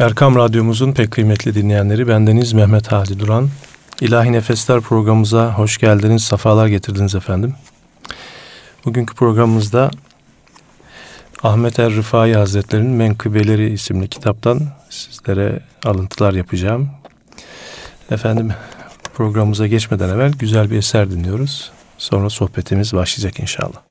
Erkam Radyomuzun pek kıymetli dinleyenleri bendeniz Mehmet Hadi Duran. İlahi Nefesler programımıza hoş geldiniz, safalar getirdiniz efendim. Bugünkü programımızda Ahmet Er Rıfai Hazretleri'nin Menkıbeleri isimli kitaptan sizlere alıntılar yapacağım. Efendim programımıza geçmeden evvel güzel bir eser dinliyoruz. Sonra sohbetimiz başlayacak inşallah.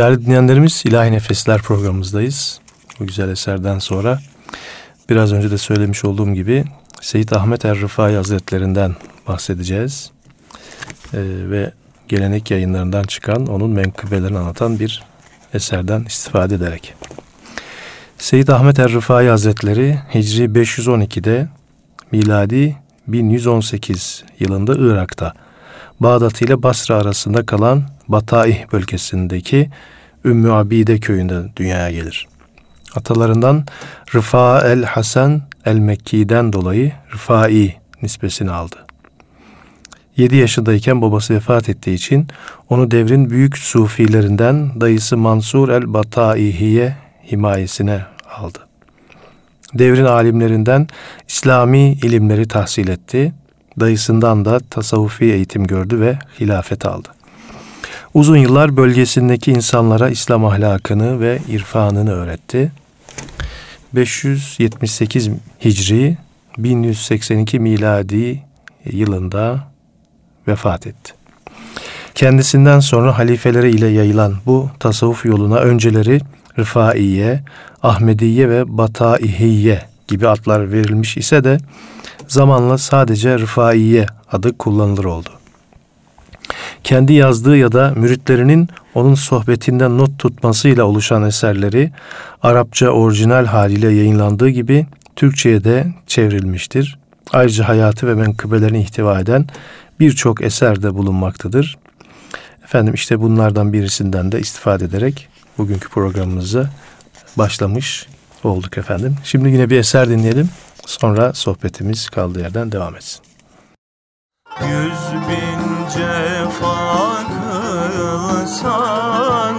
Değerli dinleyenlerimiz İlahi Nefesler programımızdayız. Bu güzel eserden sonra biraz önce de söylemiş olduğum gibi Seyit Ahmet Er Rıfai Hazretlerinden bahsedeceğiz. ve gelenek yayınlarından çıkan onun menkıbelerini anlatan bir eserden istifade ederek. Seyyid Ahmet Er-Rıfai Hazretleri Hicri 512'de miladi 1118 yılında Irak'ta Bağdat ile Basra arasında kalan Bataih bölgesindeki Ümmü Abide köyünde dünyaya gelir. Atalarından Rıfa el Hasan el Mekki'den dolayı Rıfai nispesini aldı. 7 yaşındayken babası vefat ettiği için onu devrin büyük sufilerinden dayısı Mansur el Bataihiye himayesine aldı. Devrin alimlerinden İslami ilimleri tahsil etti. Dayısından da tasavvufi eğitim gördü ve hilafet aldı. Uzun yıllar bölgesindeki insanlara İslam ahlakını ve irfanını öğretti. 578 Hicri 1182 miladi yılında vefat etti. Kendisinden sonra halifelere ile yayılan bu tasavvuf yoluna önceleri Rıfaiye, Ahmediye ve Bataihiye gibi adlar verilmiş ise de zamanla sadece Rıfaiye adı kullanılır oldu. Kendi yazdığı ya da müritlerinin onun sohbetinden not tutmasıyla oluşan eserleri Arapça orijinal haliyle yayınlandığı gibi Türkçe'ye de çevrilmiştir. Ayrıca hayatı ve menkıbelerini ihtiva eden birçok eserde bulunmaktadır. Efendim işte bunlardan birisinden de istifade ederek bugünkü programımızı başlamış olduk efendim. Şimdi yine bir eser dinleyelim. Sonra sohbetimiz kaldığı yerden devam etsin. Yüz bin cefa kılsan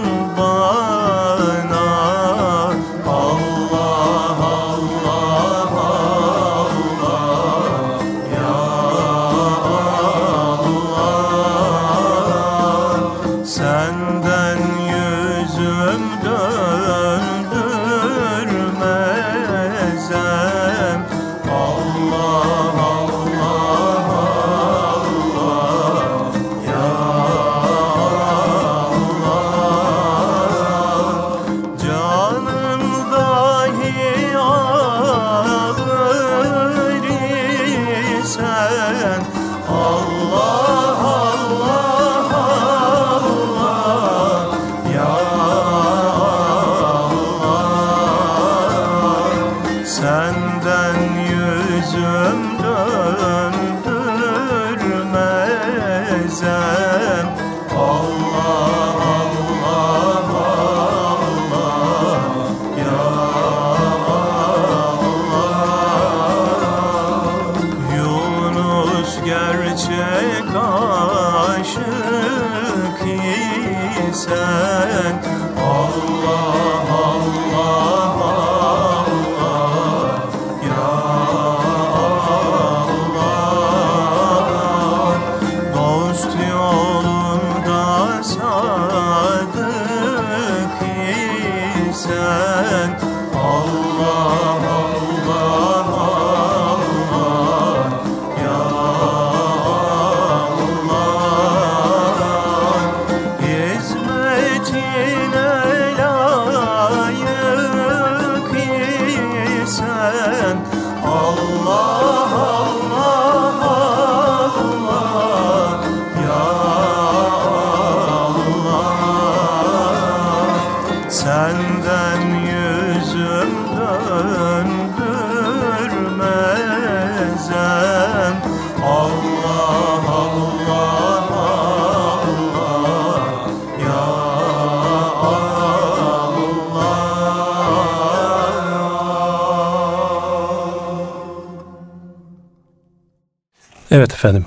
Evet efendim.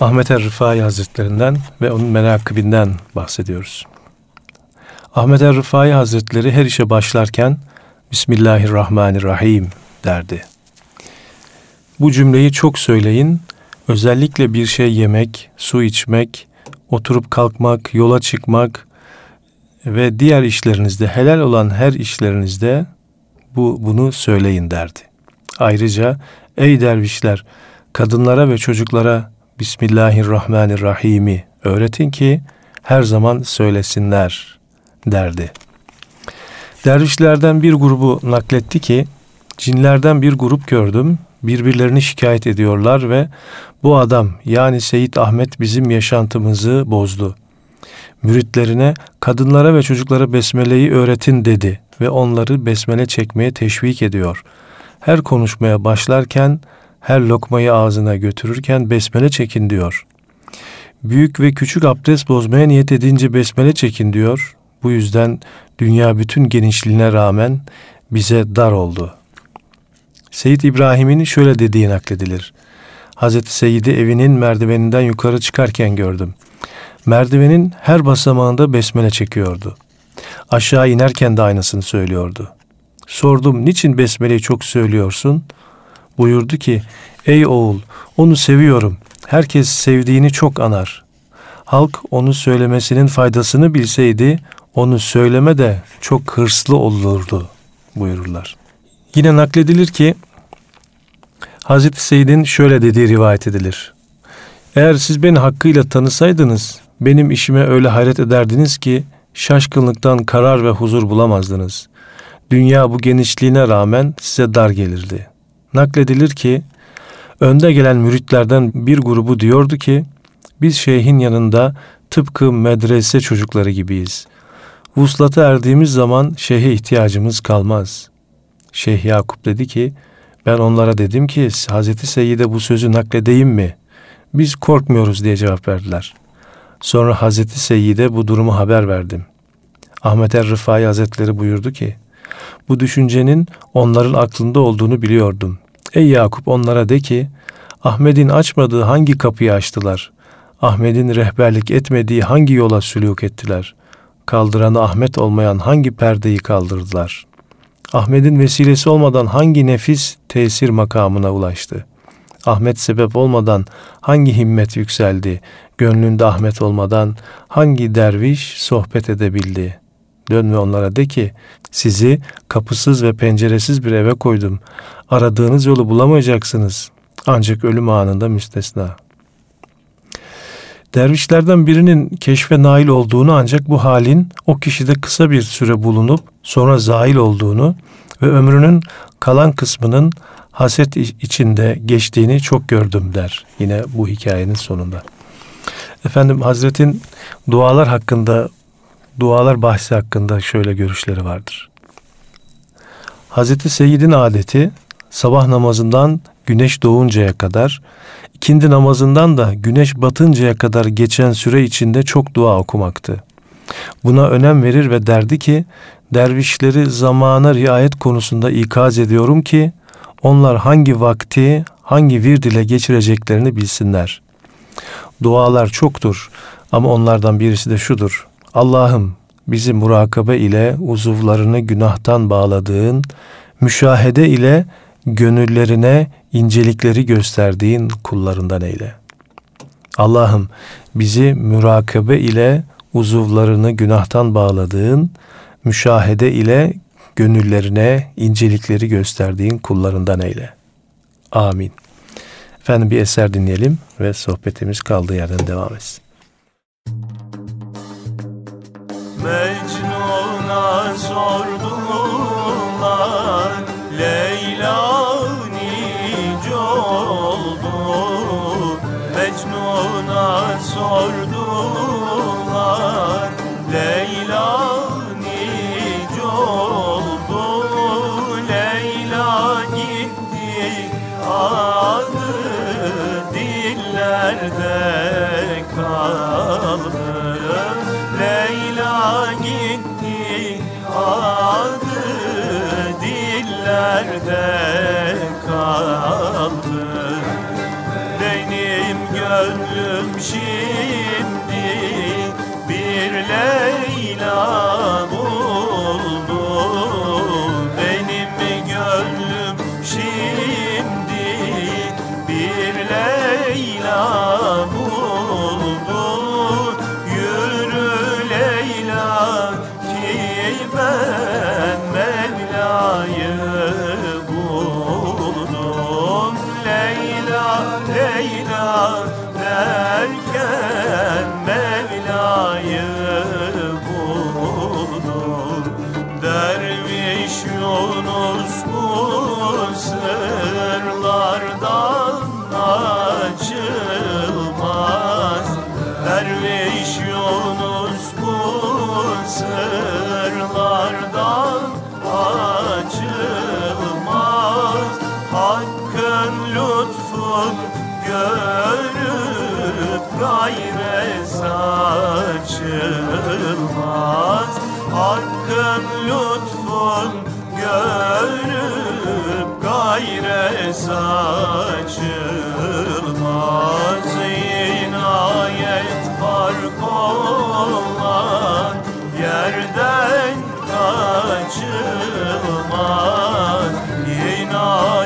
Ahmet er Rıfai Hazretlerinden ve onun menakıbinden bahsediyoruz. Ahmet er Rıfai Hazretleri her işe başlarken Bismillahirrahmanirrahim derdi. Bu cümleyi çok söyleyin. Özellikle bir şey yemek, su içmek, oturup kalkmak, yola çıkmak ve diğer işlerinizde helal olan her işlerinizde bu bunu söyleyin derdi. Ayrıca ey dervişler kadınlara ve çocuklara Bismillahirrahmanirrahim'i öğretin ki her zaman söylesinler derdi. Dervişlerden bir grubu nakletti ki cinlerden bir grup gördüm. birbirlerini şikayet ediyorlar ve bu adam yani Seyit Ahmet bizim yaşantımızı bozdu. Müritlerine kadınlara ve çocuklara besmeleyi öğretin dedi ve onları besmele çekmeye teşvik ediyor. Her konuşmaya başlarken, her lokmayı ağzına götürürken besmele çekin diyor. Büyük ve küçük abdest bozmaya niyet edince besmele çekin diyor. Bu yüzden dünya bütün genişliğine rağmen bize dar oldu. Seyit İbrahim'in şöyle dediği nakledilir. Hazreti Seyyid'i evinin merdiveninden yukarı çıkarken gördüm. Merdivenin her basamağında besmele çekiyordu. Aşağı inerken de aynısını söylüyordu. Sordum niçin besmeleyi çok söylüyorsun? Buyurdu ki ey oğul onu seviyorum. Herkes sevdiğini çok anar. Halk onu söylemesinin faydasını bilseydi onu söyleme de çok hırslı olurdu buyururlar. Yine nakledilir ki Hazreti Seyyid'in şöyle dediği rivayet edilir. Eğer siz beni hakkıyla tanısaydınız benim işime öyle hayret ederdiniz ki şaşkınlıktan karar ve huzur bulamazdınız. Dünya bu genişliğine rağmen size dar gelirdi. Nakledilir ki önde gelen müritlerden bir grubu diyordu ki biz şeyhin yanında tıpkı medrese çocukları gibiyiz. Vuslata erdiğimiz zaman şeyhe ihtiyacımız kalmaz. Şeyh Yakup dedi ki ben onlara dedim ki Hazreti Seyyid'e bu sözü nakledeyim mi? Biz korkmuyoruz diye cevap verdiler. Sonra Hazreti Seyyid'e bu durumu haber verdim. Ahmet er Rıfai Hazretleri buyurdu ki, bu düşüncenin onların aklında olduğunu biliyordum. Ey Yakup onlara de ki, Ahmet'in açmadığı hangi kapıyı açtılar? Ahmet'in rehberlik etmediği hangi yola sülük ettiler? Kaldıranı Ahmet olmayan hangi perdeyi kaldırdılar? Ahmet'in vesilesi olmadan hangi nefis tesir makamına ulaştı? Ahmet sebep olmadan hangi himmet yükseldi? Gönlünde Ahmet olmadan hangi derviş sohbet edebildi? Dön ve onlara de ki sizi kapısız ve penceresiz bir eve koydum. Aradığınız yolu bulamayacaksınız. Ancak ölüm anında müstesna. Dervişlerden birinin keşfe nail olduğunu ancak bu halin o kişide kısa bir süre bulunup sonra zail olduğunu ve ömrünün kalan kısmının haset içinde geçtiğini çok gördüm der. Yine bu hikayenin sonunda. Efendim Hazretin dualar hakkında, dualar bahsi hakkında şöyle görüşleri vardır. Hazreti Seyyid'in adeti sabah namazından güneş doğuncaya kadar, ikindi namazından da güneş batıncaya kadar geçen süre içinde çok dua okumaktı. Buna önem verir ve derdi ki, dervişleri zamana riayet konusunda ikaz ediyorum ki, onlar hangi vakti, hangi vird ile geçireceklerini bilsinler. Dualar çoktur ama onlardan birisi de şudur. Allah'ım bizi murakabe ile uzuvlarını günahtan bağladığın, müşahede ile gönüllerine incelikleri gösterdiğin kullarından eyle. Allah'ım bizi mürakabe ile uzuvlarını günahtan bağladığın, müşahede ile gönüllerine incelikleri gösterdiğin kullarından eyle. Amin. Efendim bir eser dinleyelim ve sohbetimiz kaldığı yerden devam etsin. Mecnun'a dillerde kaldı? Benim gönlüm şimdi bir lütfun görüp gayre saçılmaz. Hakkın lütfun görüp gayre saçılmaz. İnayet fark olan yerden kaçılmaz. İnayet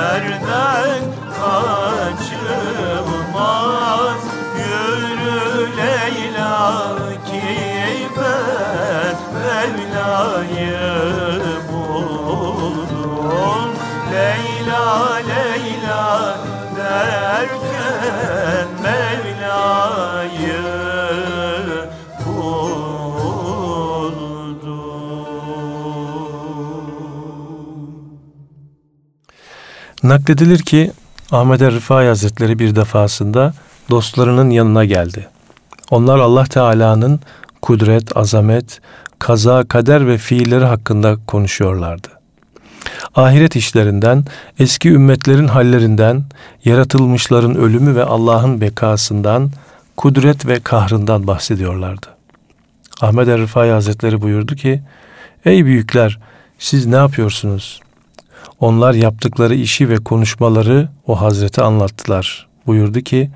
yerden kaçılmaz. Yürü Leyla ki ben Mevla'yı buldum Leyla Leyla derken Nakledilir ki Ahmet er Rıfai Hazretleri bir defasında dostlarının yanına geldi. Onlar Allah Teala'nın kudret, azamet, kaza, kader ve fiilleri hakkında konuşuyorlardı. Ahiret işlerinden, eski ümmetlerin hallerinden, yaratılmışların ölümü ve Allah'ın bekasından, kudret ve kahrından bahsediyorlardı. Ahmet er Rıfai Hazretleri buyurdu ki, Ey büyükler, siz ne yapıyorsunuz? Onlar yaptıkları işi ve konuşmaları o Hazreti anlattılar. Buyurdu ki,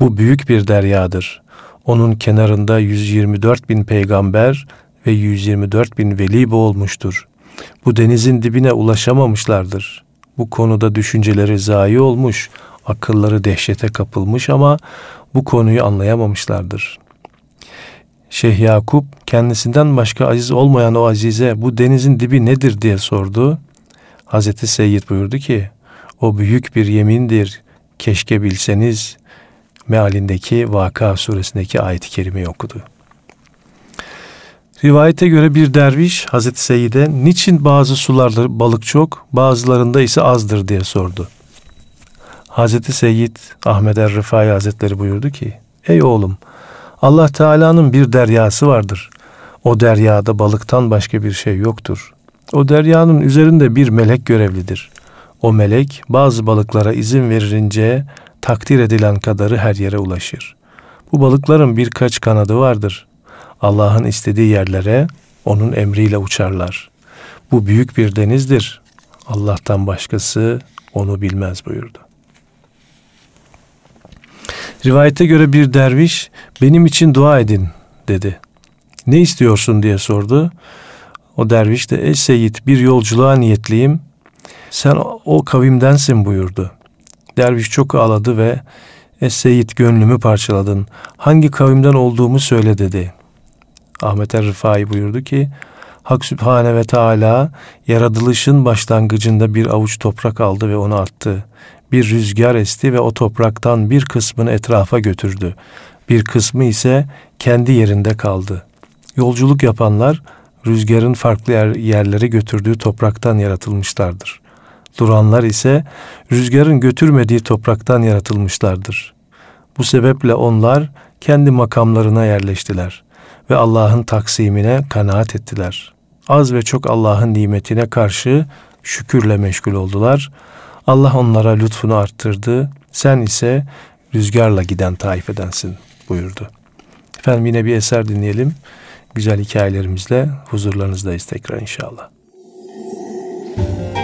bu büyük bir deryadır. Onun kenarında 124 bin peygamber ve 124 bin veli boğulmuştur. Bu denizin dibine ulaşamamışlardır. Bu konuda düşünceleri zayi olmuş, akılları dehşete kapılmış ama bu konuyu anlayamamışlardır. Şeyh Yakup kendisinden başka aziz olmayan o azize bu denizin dibi nedir diye sordu. Hazreti Seyyid buyurdu ki o büyük bir yemindir keşke bilseniz mealindeki Vaka suresindeki ayet-i kerimeyi okudu. Rivayete göre bir derviş Hazreti Seyyid'e niçin bazı sularda balık çok bazılarında ise azdır diye sordu. Hazreti Seyyid Ahmet er Rıfai Hazretleri buyurdu ki Ey oğlum Allah Teala'nın bir deryası vardır. O deryada balıktan başka bir şey yoktur. O deryanın üzerinde bir melek görevlidir. O melek bazı balıklara izin verilince takdir edilen kadarı her yere ulaşır. Bu balıkların birkaç kanadı vardır. Allah'ın istediği yerlere onun emriyle uçarlar. Bu büyük bir denizdir. Allah'tan başkası onu bilmez buyurdu. Rivayete göre bir derviş benim için dua edin dedi. Ne istiyorsun diye sordu. O derviş de ey Seyyid bir yolculuğa niyetliyim. Sen o kavimdensin buyurdu. Derviş çok ağladı ve ey Seyyid gönlümü parçaladın. Hangi kavimden olduğumu söyle dedi. Ahmet er Rıfai buyurdu ki Hak Sübhane ve Teala yaratılışın başlangıcında bir avuç toprak aldı ve onu attı. Bir rüzgar esti ve o topraktan bir kısmını etrafa götürdü. Bir kısmı ise kendi yerinde kaldı. Yolculuk yapanlar rüzgarın farklı yer, yerlere götürdüğü topraktan yaratılmışlardır. Duranlar ise rüzgarın götürmediği topraktan yaratılmışlardır. Bu sebeple onlar kendi makamlarına yerleştiler ve Allah'ın taksimine kanaat ettiler. Az ve çok Allah'ın nimetine karşı şükürle meşgul oldular. Allah onlara lütfunu arttırdı. Sen ise rüzgarla giden taifedensin buyurdu. Efendim yine bir eser dinleyelim. Güzel hikayelerimizle huzurlarınızdayız tekrar inşallah. Kün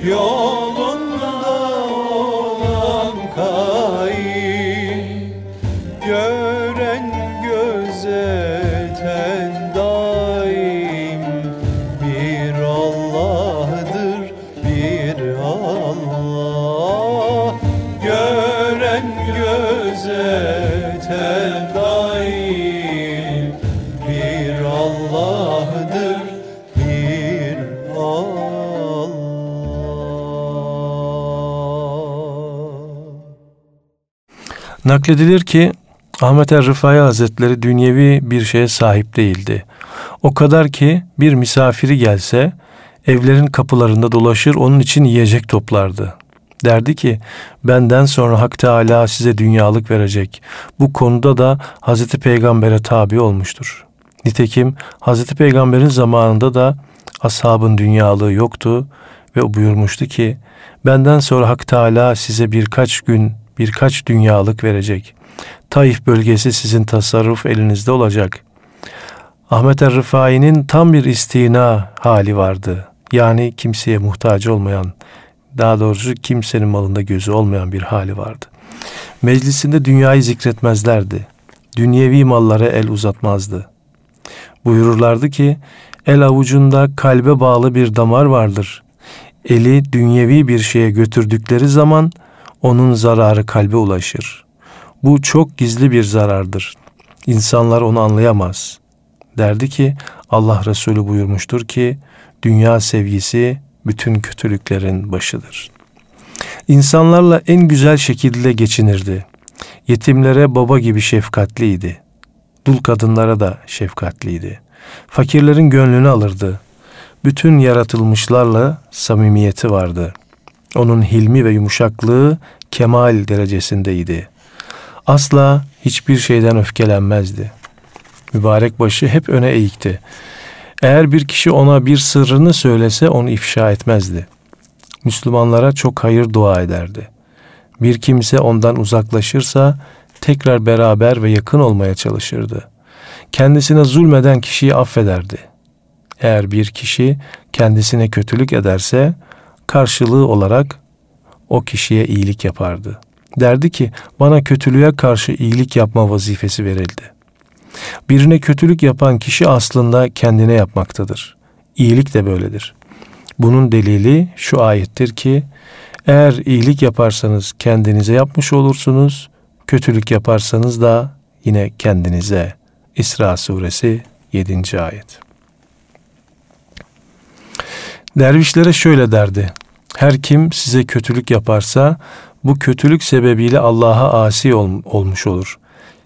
有 Nakledilir ki Ahmet er Rıfai Hazretleri dünyevi bir şeye sahip değildi. O kadar ki bir misafiri gelse evlerin kapılarında dolaşır onun için yiyecek toplardı. Derdi ki benden sonra Hak Teala size dünyalık verecek. Bu konuda da Hazreti Peygamber'e tabi olmuştur. Nitekim Hazreti Peygamber'in zamanında da ashabın dünyalığı yoktu ve buyurmuştu ki benden sonra Hak Teala size birkaç gün birkaç dünyalık verecek. Taif bölgesi sizin tasarruf elinizde olacak. Ahmet er Rıfai'nin tam bir istina hali vardı. Yani kimseye muhtaç olmayan, daha doğrusu kimsenin malında gözü olmayan bir hali vardı. Meclisinde dünyayı zikretmezlerdi. Dünyevi mallara el uzatmazdı. Buyururlardı ki, el avucunda kalbe bağlı bir damar vardır. Eli dünyevi bir şeye götürdükleri zaman onun zararı kalbe ulaşır. Bu çok gizli bir zarardır. İnsanlar onu anlayamaz. Derdi ki Allah Resulü buyurmuştur ki dünya sevgisi bütün kötülüklerin başıdır. İnsanlarla en güzel şekilde geçinirdi. Yetimlere baba gibi şefkatliydi. Dul kadınlara da şefkatliydi. Fakirlerin gönlünü alırdı. Bütün yaratılmışlarla samimiyeti vardı. Onun hilmi ve yumuşaklığı kemal derecesindeydi. Asla hiçbir şeyden öfkelenmezdi. Mübarek başı hep öne eğikti. Eğer bir kişi ona bir sırrını söylese onu ifşa etmezdi. Müslümanlara çok hayır dua ederdi. Bir kimse ondan uzaklaşırsa tekrar beraber ve yakın olmaya çalışırdı. Kendisine zulmeden kişiyi affederdi. Eğer bir kişi kendisine kötülük ederse karşılığı olarak o kişiye iyilik yapardı. Derdi ki bana kötülüğe karşı iyilik yapma vazifesi verildi. Birine kötülük yapan kişi aslında kendine yapmaktadır. İyilik de böyledir. Bunun delili şu ayettir ki eğer iyilik yaparsanız kendinize yapmış olursunuz, kötülük yaparsanız da yine kendinize. İsra suresi 7. ayet. Dervişlere şöyle derdi. Her kim size kötülük yaparsa bu kötülük sebebiyle Allah'a asi ol, olmuş olur.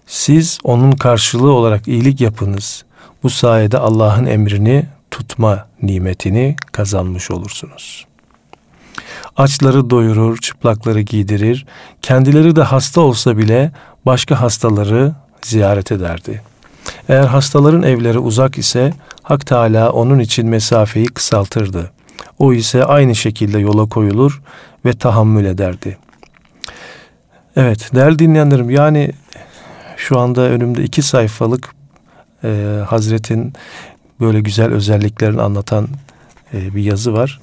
Siz onun karşılığı olarak iyilik yapınız. Bu sayede Allah'ın emrini tutma nimetini kazanmış olursunuz. Açları doyurur, çıplakları giydirir, kendileri de hasta olsa bile başka hastaları ziyaret ederdi. Eğer hastaların evleri uzak ise Hak Teala onun için mesafeyi kısaltırdı. O ise aynı şekilde yola koyulur ve tahammül ederdi. Evet değerli dinleyenlerim yani şu anda önümde iki sayfalık e, Hazret'in böyle güzel özelliklerini anlatan e, bir yazı var.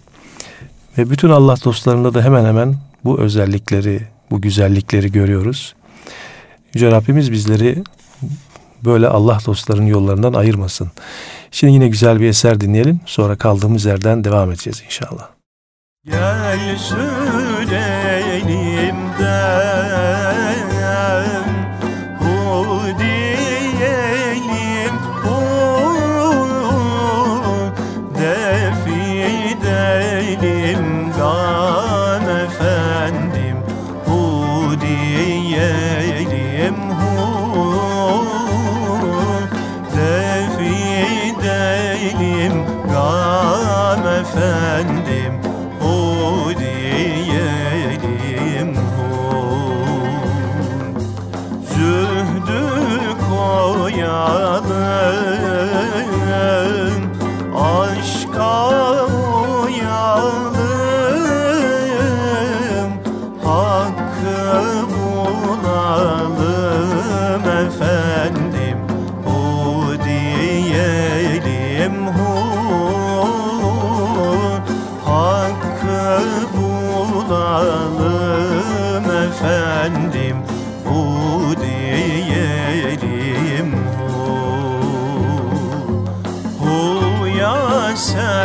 Ve bütün Allah dostlarında da hemen hemen bu özellikleri, bu güzellikleri görüyoruz. Yüce Rabbimiz bizleri böyle Allah dostlarının yollarından ayırmasın. Şimdi yine güzel bir eser dinleyelim. Sonra kaldığımız yerden devam edeceğiz inşallah. Gel sürelimden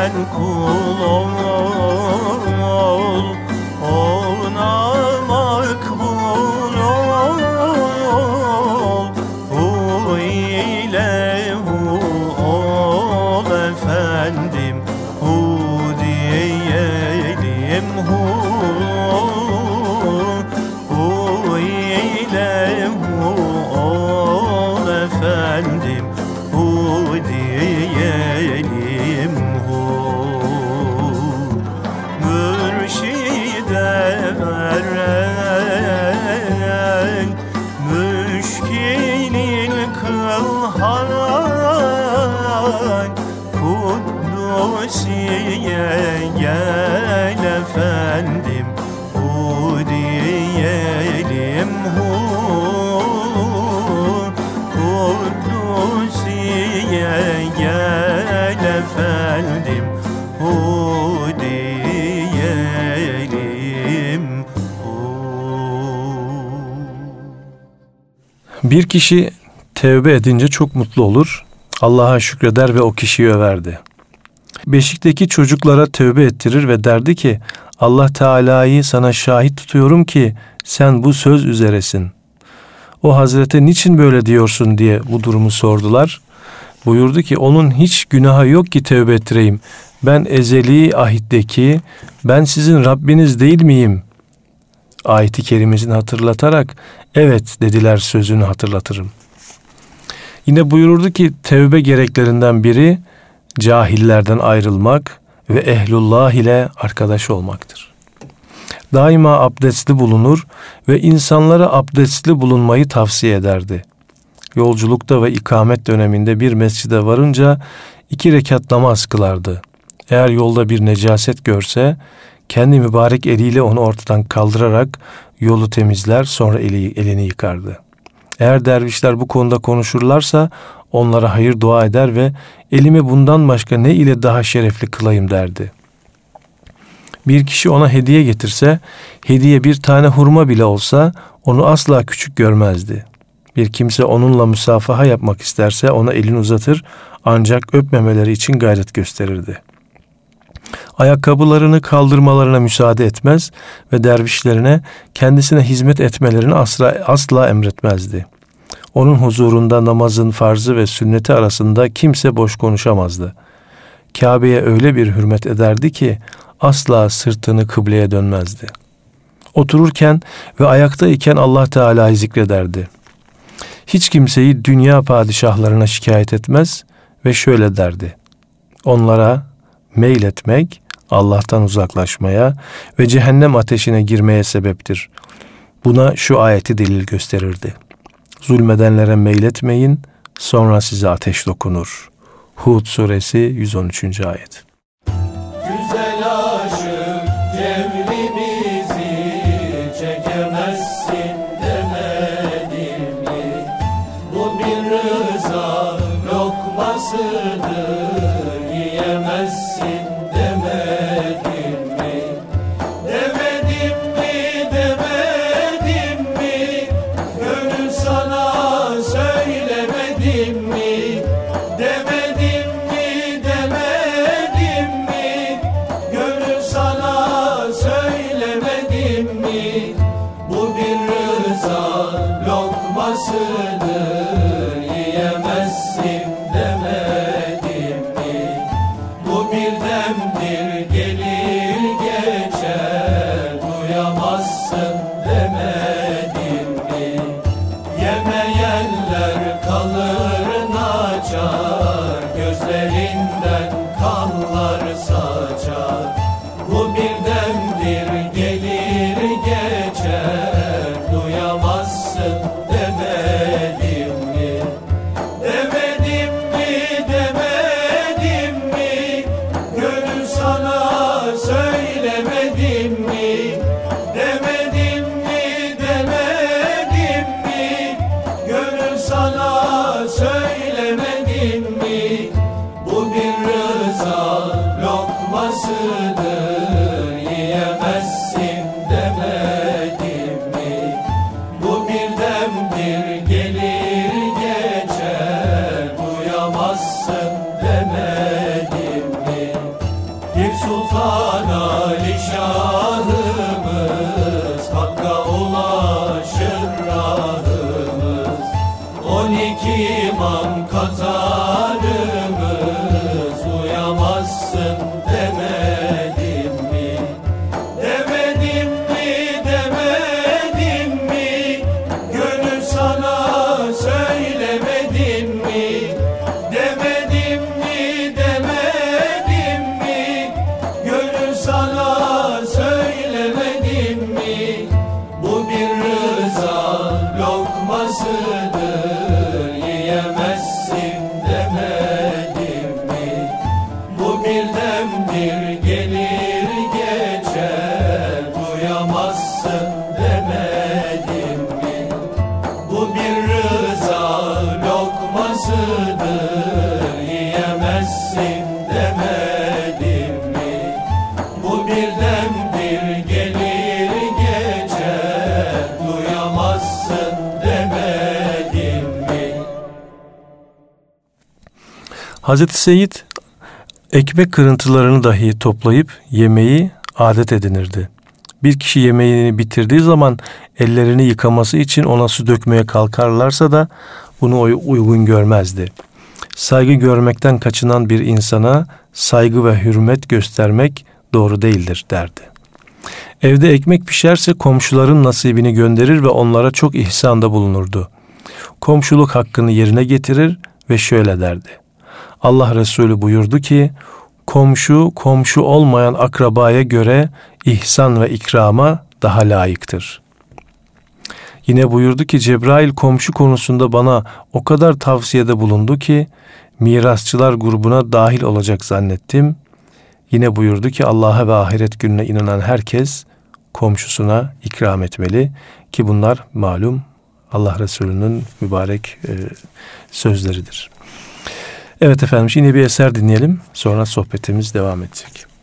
sen kul ol Bir kişi tevbe edince çok mutlu olur. Allah'a şükreder ve o kişiyi överdi. Beşikteki çocuklara tövbe ettirir ve derdi ki Allah Teala'yı sana şahit tutuyorum ki sen bu söz üzeresin. O Hazrete niçin böyle diyorsun diye bu durumu sordular. Buyurdu ki onun hiç günahı yok ki tövbe ettireyim. Ben ezeli ahitteki ben sizin Rabbiniz değil miyim? Ayeti kerimesini hatırlatarak evet dediler sözünü hatırlatırım. Yine buyururdu ki tevbe gereklerinden biri cahillerden ayrılmak ve ehlullah ile arkadaş olmaktır. Daima abdestli bulunur ve insanlara abdestli bulunmayı tavsiye ederdi. Yolculukta ve ikamet döneminde bir mescide varınca iki rekat namaz kılardı. Eğer yolda bir necaset görse kendi mübarek eliyle onu ortadan kaldırarak yolu temizler sonra eli, elini yıkardı. Eğer dervişler bu konuda konuşurlarsa onlara hayır dua eder ve elimi bundan başka ne ile daha şerefli kılayım derdi. Bir kişi ona hediye getirse, hediye bir tane hurma bile olsa onu asla küçük görmezdi. Bir kimse onunla müsafaha yapmak isterse ona elini uzatır ancak öpmemeleri için gayret gösterirdi. Ayakkabılarını kaldırmalarına müsaade etmez ve dervişlerine kendisine hizmet etmelerini asla, asla emretmezdi. Onun huzurunda namazın farzı ve sünneti arasında kimse boş konuşamazdı. Kabe'ye öyle bir hürmet ederdi ki asla sırtını kıbleye dönmezdi. Otururken ve ayaktayken Allah Teala'yı zikrederdi. Hiç kimseyi dünya padişahlarına şikayet etmez ve şöyle derdi. Onlara meyletmek Allah'tan uzaklaşmaya ve cehennem ateşine girmeye sebeptir. Buna şu ayeti delil gösterirdi. Zulmedenlere meyletmeyin, sonra size ateş dokunur. Hud suresi 113. ayet. Hazreti Seyit ekmek kırıntılarını dahi toplayıp yemeği adet edinirdi. Bir kişi yemeğini bitirdiği zaman ellerini yıkaması için ona su dökmeye kalkarlarsa da bunu uy- uygun görmezdi. Saygı görmekten kaçınan bir insana saygı ve hürmet göstermek doğru değildir derdi. Evde ekmek pişerse komşuların nasibini gönderir ve onlara çok ihsanda bulunurdu. Komşuluk hakkını yerine getirir ve şöyle derdi. Allah Resulü buyurdu ki, komşu komşu olmayan akrabaya göre ihsan ve ikrama daha layıktır. Yine buyurdu ki Cebrail komşu konusunda bana o kadar tavsiyede bulundu ki mirasçılar grubuna dahil olacak zannettim. Yine buyurdu ki Allah'a ve ahiret gününe inanan herkes komşusuna ikram etmeli ki bunlar malum Allah Resulü'nün mübarek e, sözleridir. Evet efendim yine bir eser dinleyelim sonra sohbetimiz devam edecek.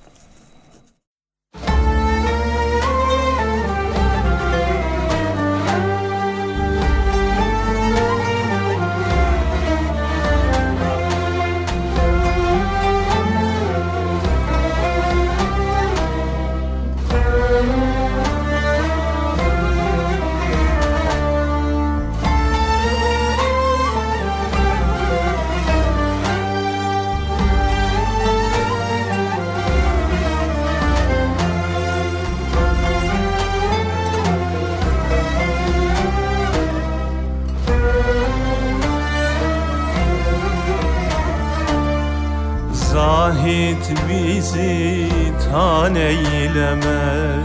Zahit bizi tan eyleme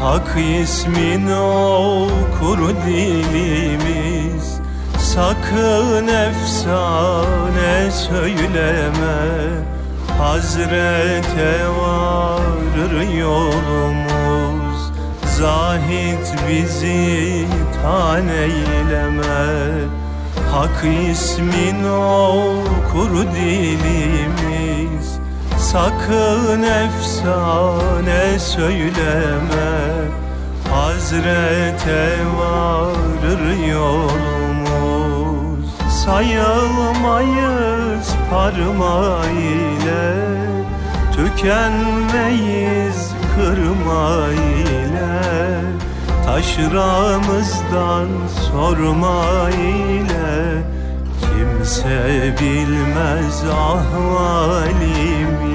Hak ismin okur dilimiz. Sakın efsane söyleme. Hazrete varır yolumuz. Zahit bizi tan eyleme Hak ismin okur dilimiz Sakın efsane söyleme. Hazrete varır yolumuz. Sayılmayız parma ile Tükenmeyiz kırma ile Taşramızdan sorma ile Kimse bilmez ahvalimiz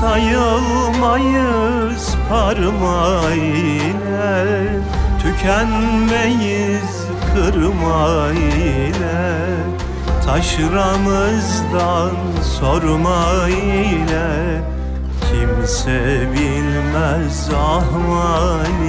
Sayılmayız parma ile Tükenmeyiz kırma ile Taşramızdan sorma ile Kimse bilmez ahvalimiz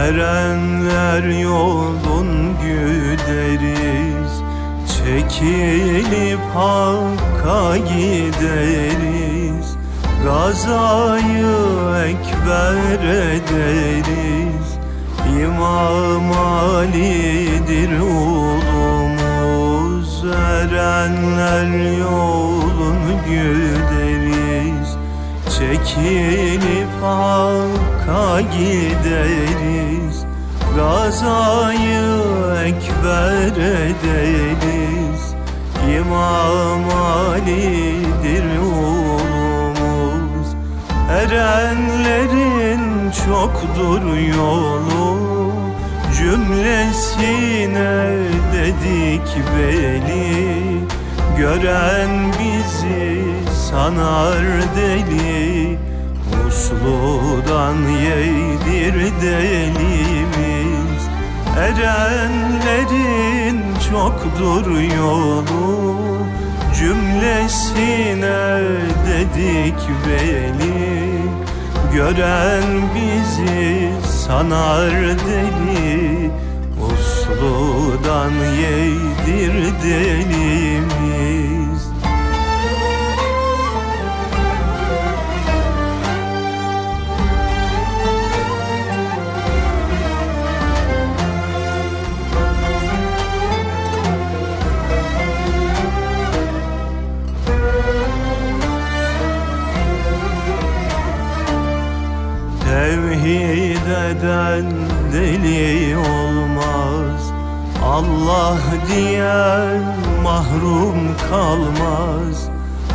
Erenler yolun güderiz Çekilip Hakk'a gideriz. Gazayı ekber ederiz İmam Ali'dir ulumuz. Erenler yolun güderiz Çekilip Hakk'a gideriz Gazayı ekber ederiz. İmam Ali'dir oğlumuz Erenlerin çoktur yolu. Cümlesine dedik beli Gören bizi sanar deli. Musludan yedir delimiz Erenlerin çoktur yolu Cümlesine dedik beli Gören bizi sanar deli Usludan yedir delimiz eden deli olmaz? Allah diyen mahrum kalmaz.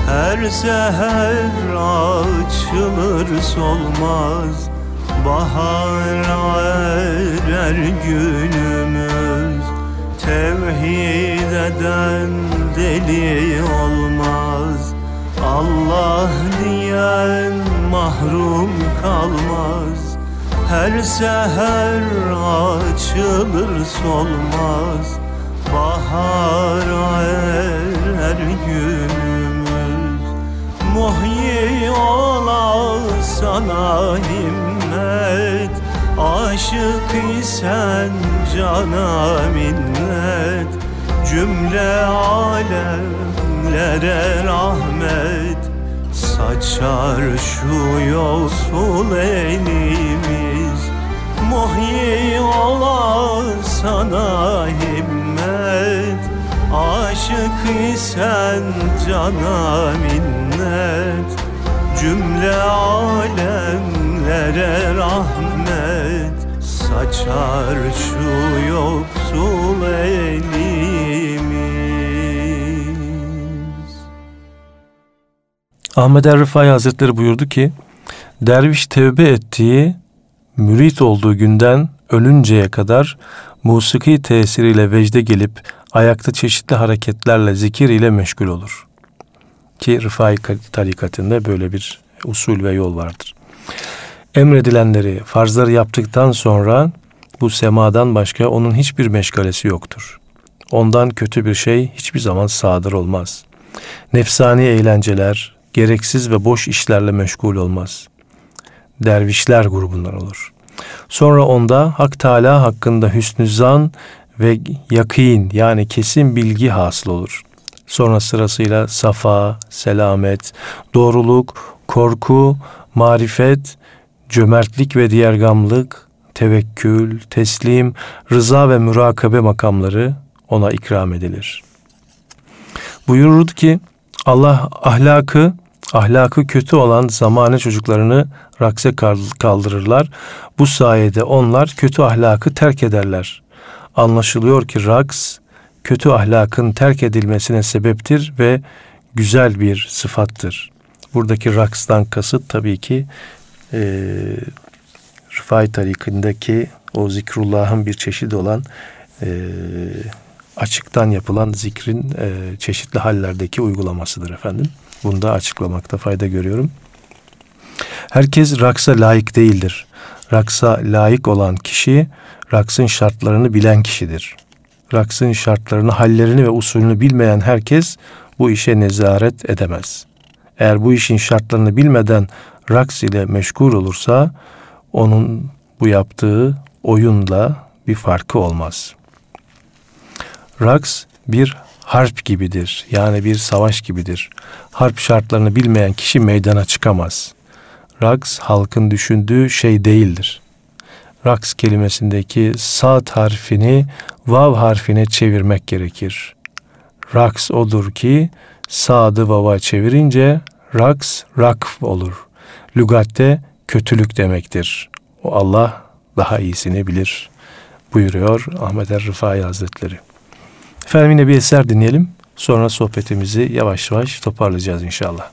Her seher açılır solmaz. Bahara erer günümüz. Tevhid eden deli olmaz. Allah diyen mahrum kalmaz Her seher açılır solmaz Bahara erer günümüz. Muhyi ola sana himmet Aşık isen cana minnet. Cümle alemlere rahmet Saçar şu yolsul elimiz Muhyi ola sana himmet. Aşık isen cana minnet. Cümle alemlere rahmet. Saçar şu yoksul elimiz. Ahmet Er Rıfai Hazretleri buyurdu ki, derviş tevbe ettiği, mürit olduğu günden ölünceye kadar musiki tesiriyle vecde gelip ayakta çeşitli hareketlerle zikir ile meşgul olur. Ki Rıfai tarikatında böyle bir usul ve yol vardır. Emredilenleri, farzları yaptıktan sonra bu semadan başka onun hiçbir meşgalesi yoktur. Ondan kötü bir şey hiçbir zaman sadır olmaz. Nefsani eğlenceler, gereksiz ve boş işlerle meşgul olmaz. Dervişler grubundan olur. Sonra onda Hak Teala hakkında hüsnü zan ve yakin yani kesin bilgi hasıl olur. Sonra sırasıyla safa, selamet, doğruluk, korku, marifet, cömertlik ve diğergamlık, tevekkül, teslim, rıza ve mürakabe makamları ona ikram edilir. Buyururdu ki Allah ahlakı, ahlakı kötü olan zamane çocuklarını rakse kaldırırlar. Bu sayede onlar kötü ahlakı terk ederler. Anlaşılıyor ki raks kötü ahlakın terk edilmesine sebeptir ve güzel bir sıfattır. Buradaki rakstan kasıt tabii ki e, Rifai tarikindeki o zikrullahın bir çeşidi olan e, açıktan yapılan zikrin e, çeşitli hallerdeki uygulamasıdır efendim. Bunu da açıklamakta fayda görüyorum. Herkes raksa layık değildir. Raksa layık olan kişi raksın şartlarını bilen kişidir. Raksın şartlarını, hallerini ve usulünü bilmeyen herkes bu işe nezaret edemez. Eğer bu işin şartlarını bilmeden raks ile meşgul olursa onun bu yaptığı oyunla bir farkı olmaz. Raks bir harp gibidir. Yani bir savaş gibidir. Harp şartlarını bilmeyen kişi meydana çıkamaz. Raks halkın düşündüğü şey değildir. Raks kelimesindeki sat harfini vav harfine çevirmek gerekir. Raks odur ki sadı vava çevirince raks rakf olur. Lügatte kötülük demektir. O Allah daha iyisini bilir buyuruyor Ahmet Er Rıfai Hazretleri. Efendim yine bir eser dinleyelim. Sonra sohbetimizi yavaş yavaş toparlayacağız inşallah.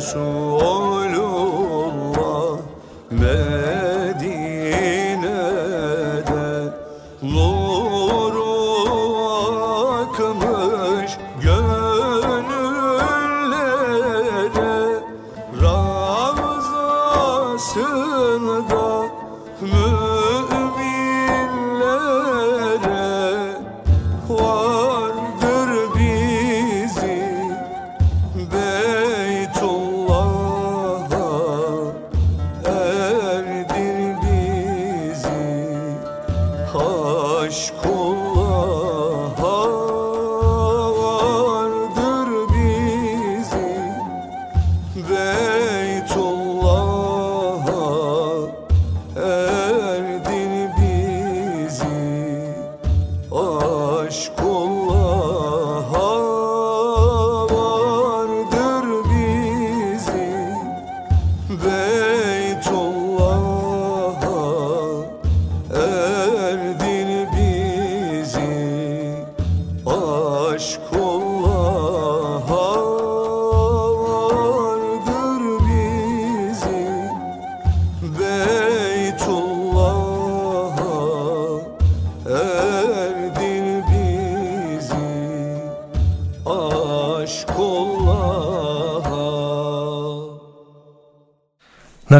Exu.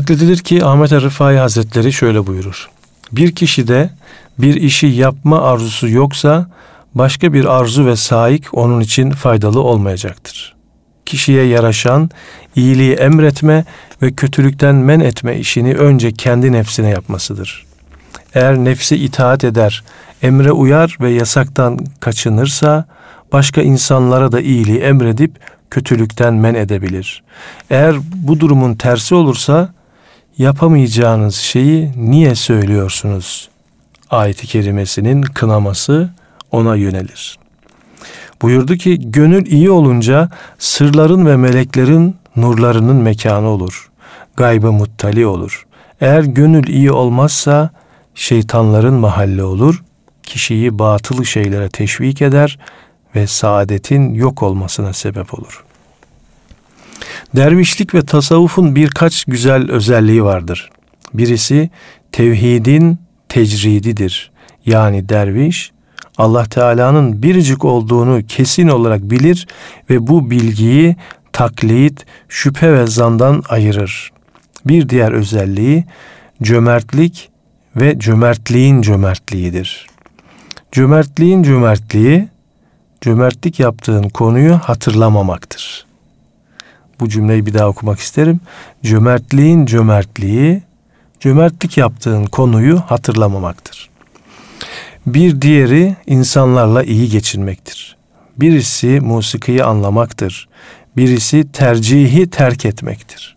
Nakledilir ki Ahmet Rıfai Hazretleri şöyle buyurur. Bir kişide bir işi yapma arzusu yoksa başka bir arzu ve saik onun için faydalı olmayacaktır. Kişiye yaraşan iyiliği emretme ve kötülükten men etme işini önce kendi nefsine yapmasıdır. Eğer nefsi itaat eder, emre uyar ve yasaktan kaçınırsa başka insanlara da iyiliği emredip kötülükten men edebilir. Eğer bu durumun tersi olursa yapamayacağınız şeyi niye söylüyorsunuz? Ayet-i kerimesinin kınaması ona yönelir. Buyurdu ki gönül iyi olunca sırların ve meleklerin nurlarının mekanı olur. Gaybı muttali olur. Eğer gönül iyi olmazsa şeytanların mahalle olur. Kişiyi batılı şeylere teşvik eder ve saadetin yok olmasına sebep olur.'' Dervişlik ve tasavvufun birkaç güzel özelliği vardır. Birisi tevhidin tecrididir. Yani derviş Allah Teala'nın biricik olduğunu kesin olarak bilir ve bu bilgiyi taklit, şüphe ve zandan ayırır. Bir diğer özelliği cömertlik ve cömertliğin cömertliğidir. Cömertliğin cömertliği, cömertlik yaptığın konuyu hatırlamamaktır bu cümleyi bir daha okumak isterim. Cömertliğin cömertliği, cömertlik yaptığın konuyu hatırlamamaktır. Bir diğeri insanlarla iyi geçinmektir. Birisi musikiyi anlamaktır. Birisi tercihi terk etmektir.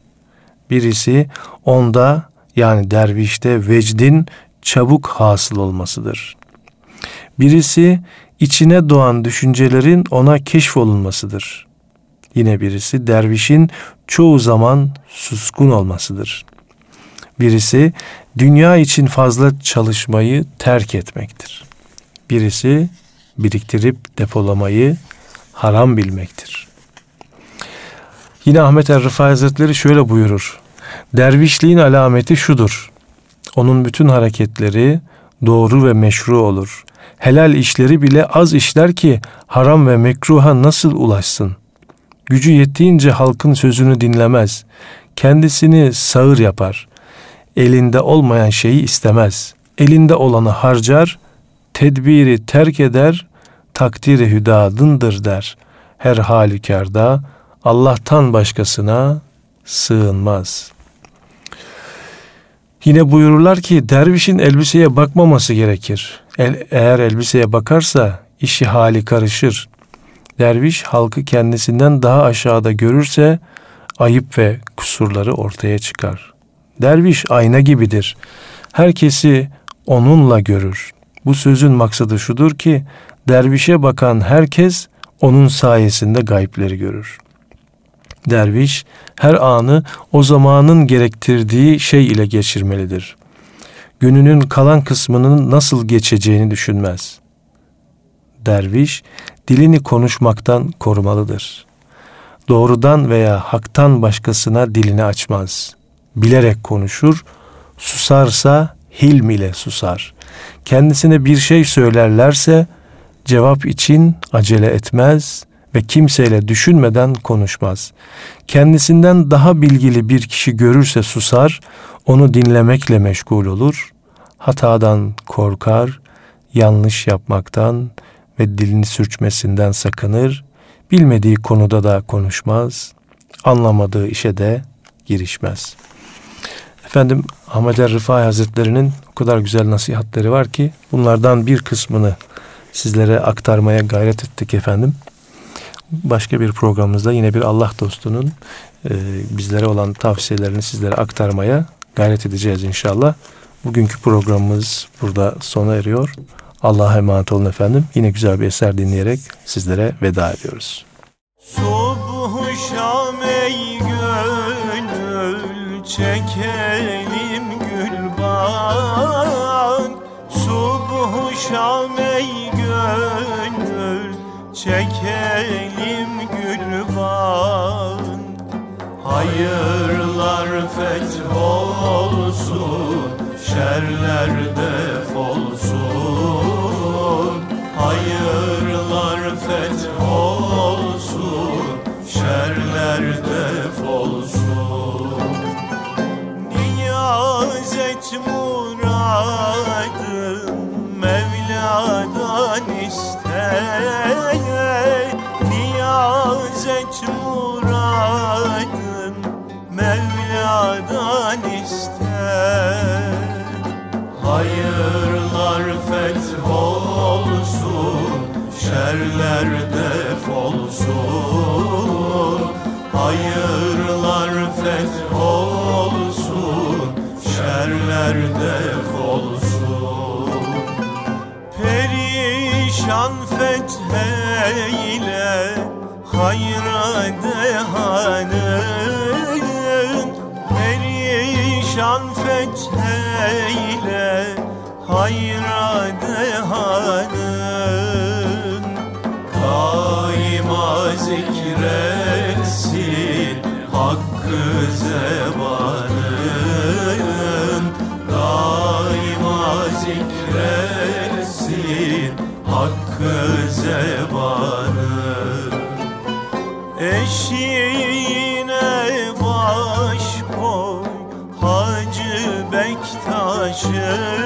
Birisi onda yani dervişte vecdin çabuk hasıl olmasıdır. Birisi içine doğan düşüncelerin ona keşfolunmasıdır. Yine birisi dervişin çoğu zaman suskun olmasıdır. Birisi dünya için fazla çalışmayı terk etmektir. Birisi biriktirip depolamayı haram bilmektir. Yine Ahmet er Rıfai Hazretleri şöyle buyurur. Dervişliğin alameti şudur. Onun bütün hareketleri doğru ve meşru olur. Helal işleri bile az işler ki haram ve mekruha nasıl ulaşsın? Gücü yettiğince halkın sözünü dinlemez. Kendisini sağır yapar. Elinde olmayan şeyi istemez. Elinde olanı harcar, tedbiri terk eder, takdiri hüdadındır der. Her halükarda Allah'tan başkasına sığınmaz. Yine buyururlar ki dervişin elbiseye bakmaması gerekir. El, eğer elbiseye bakarsa işi hali karışır. Derviş halkı kendisinden daha aşağıda görürse ayıp ve kusurları ortaya çıkar. Derviş ayna gibidir. Herkesi onunla görür. Bu sözün maksadı şudur ki dervişe bakan herkes onun sayesinde gayipleri görür. Derviş her anı o zamanın gerektirdiği şey ile geçirmelidir. Gününün kalan kısmının nasıl geçeceğini düşünmez. Derviş dilini konuşmaktan korumalıdır. Doğrudan veya haktan başkasına dilini açmaz. Bilerek konuşur, susarsa hilm ile susar. Kendisine bir şey söylerlerse cevap için acele etmez ve kimseyle düşünmeden konuşmaz. Kendisinden daha bilgili bir kişi görürse susar, onu dinlemekle meşgul olur. Hatadan korkar, yanlış yapmaktan, ve dilini sürçmesinden sakınır, bilmediği konuda da konuşmaz, anlamadığı işe de girişmez. Efendim Ahmet er Rıfai Hazretleri'nin o kadar güzel nasihatleri var ki bunlardan bir kısmını sizlere aktarmaya gayret ettik efendim. Başka bir programımızda yine bir Allah dostunun e, bizlere olan tavsiyelerini sizlere aktarmaya gayret edeceğiz inşallah. Bugünkü programımız burada sona eriyor. Allah'a emanet olun efendim. Yine güzel bir eser dinleyerek sizlere veda ediyoruz. Subh şam ey gönül çekelim gül bak Subuhu şam ey gönül çekelim gül bak Hayırlar feth olsun Şerler defolsun Hayırlar feth olsun Şerler defolsun Niyaz et muradım Mevla'dan iste Niyaz et muradım Şerler defolsun Hayırlar feth olsun. Şerler defolsun Perişan fetheyle Hayra dehanın. Perişan fetheyle Hayra dehanın zikretsin Hakkı zebanın Daima zikretsin Hakkı zebanın Eşiğine baş koy Hacı Bektaş'ın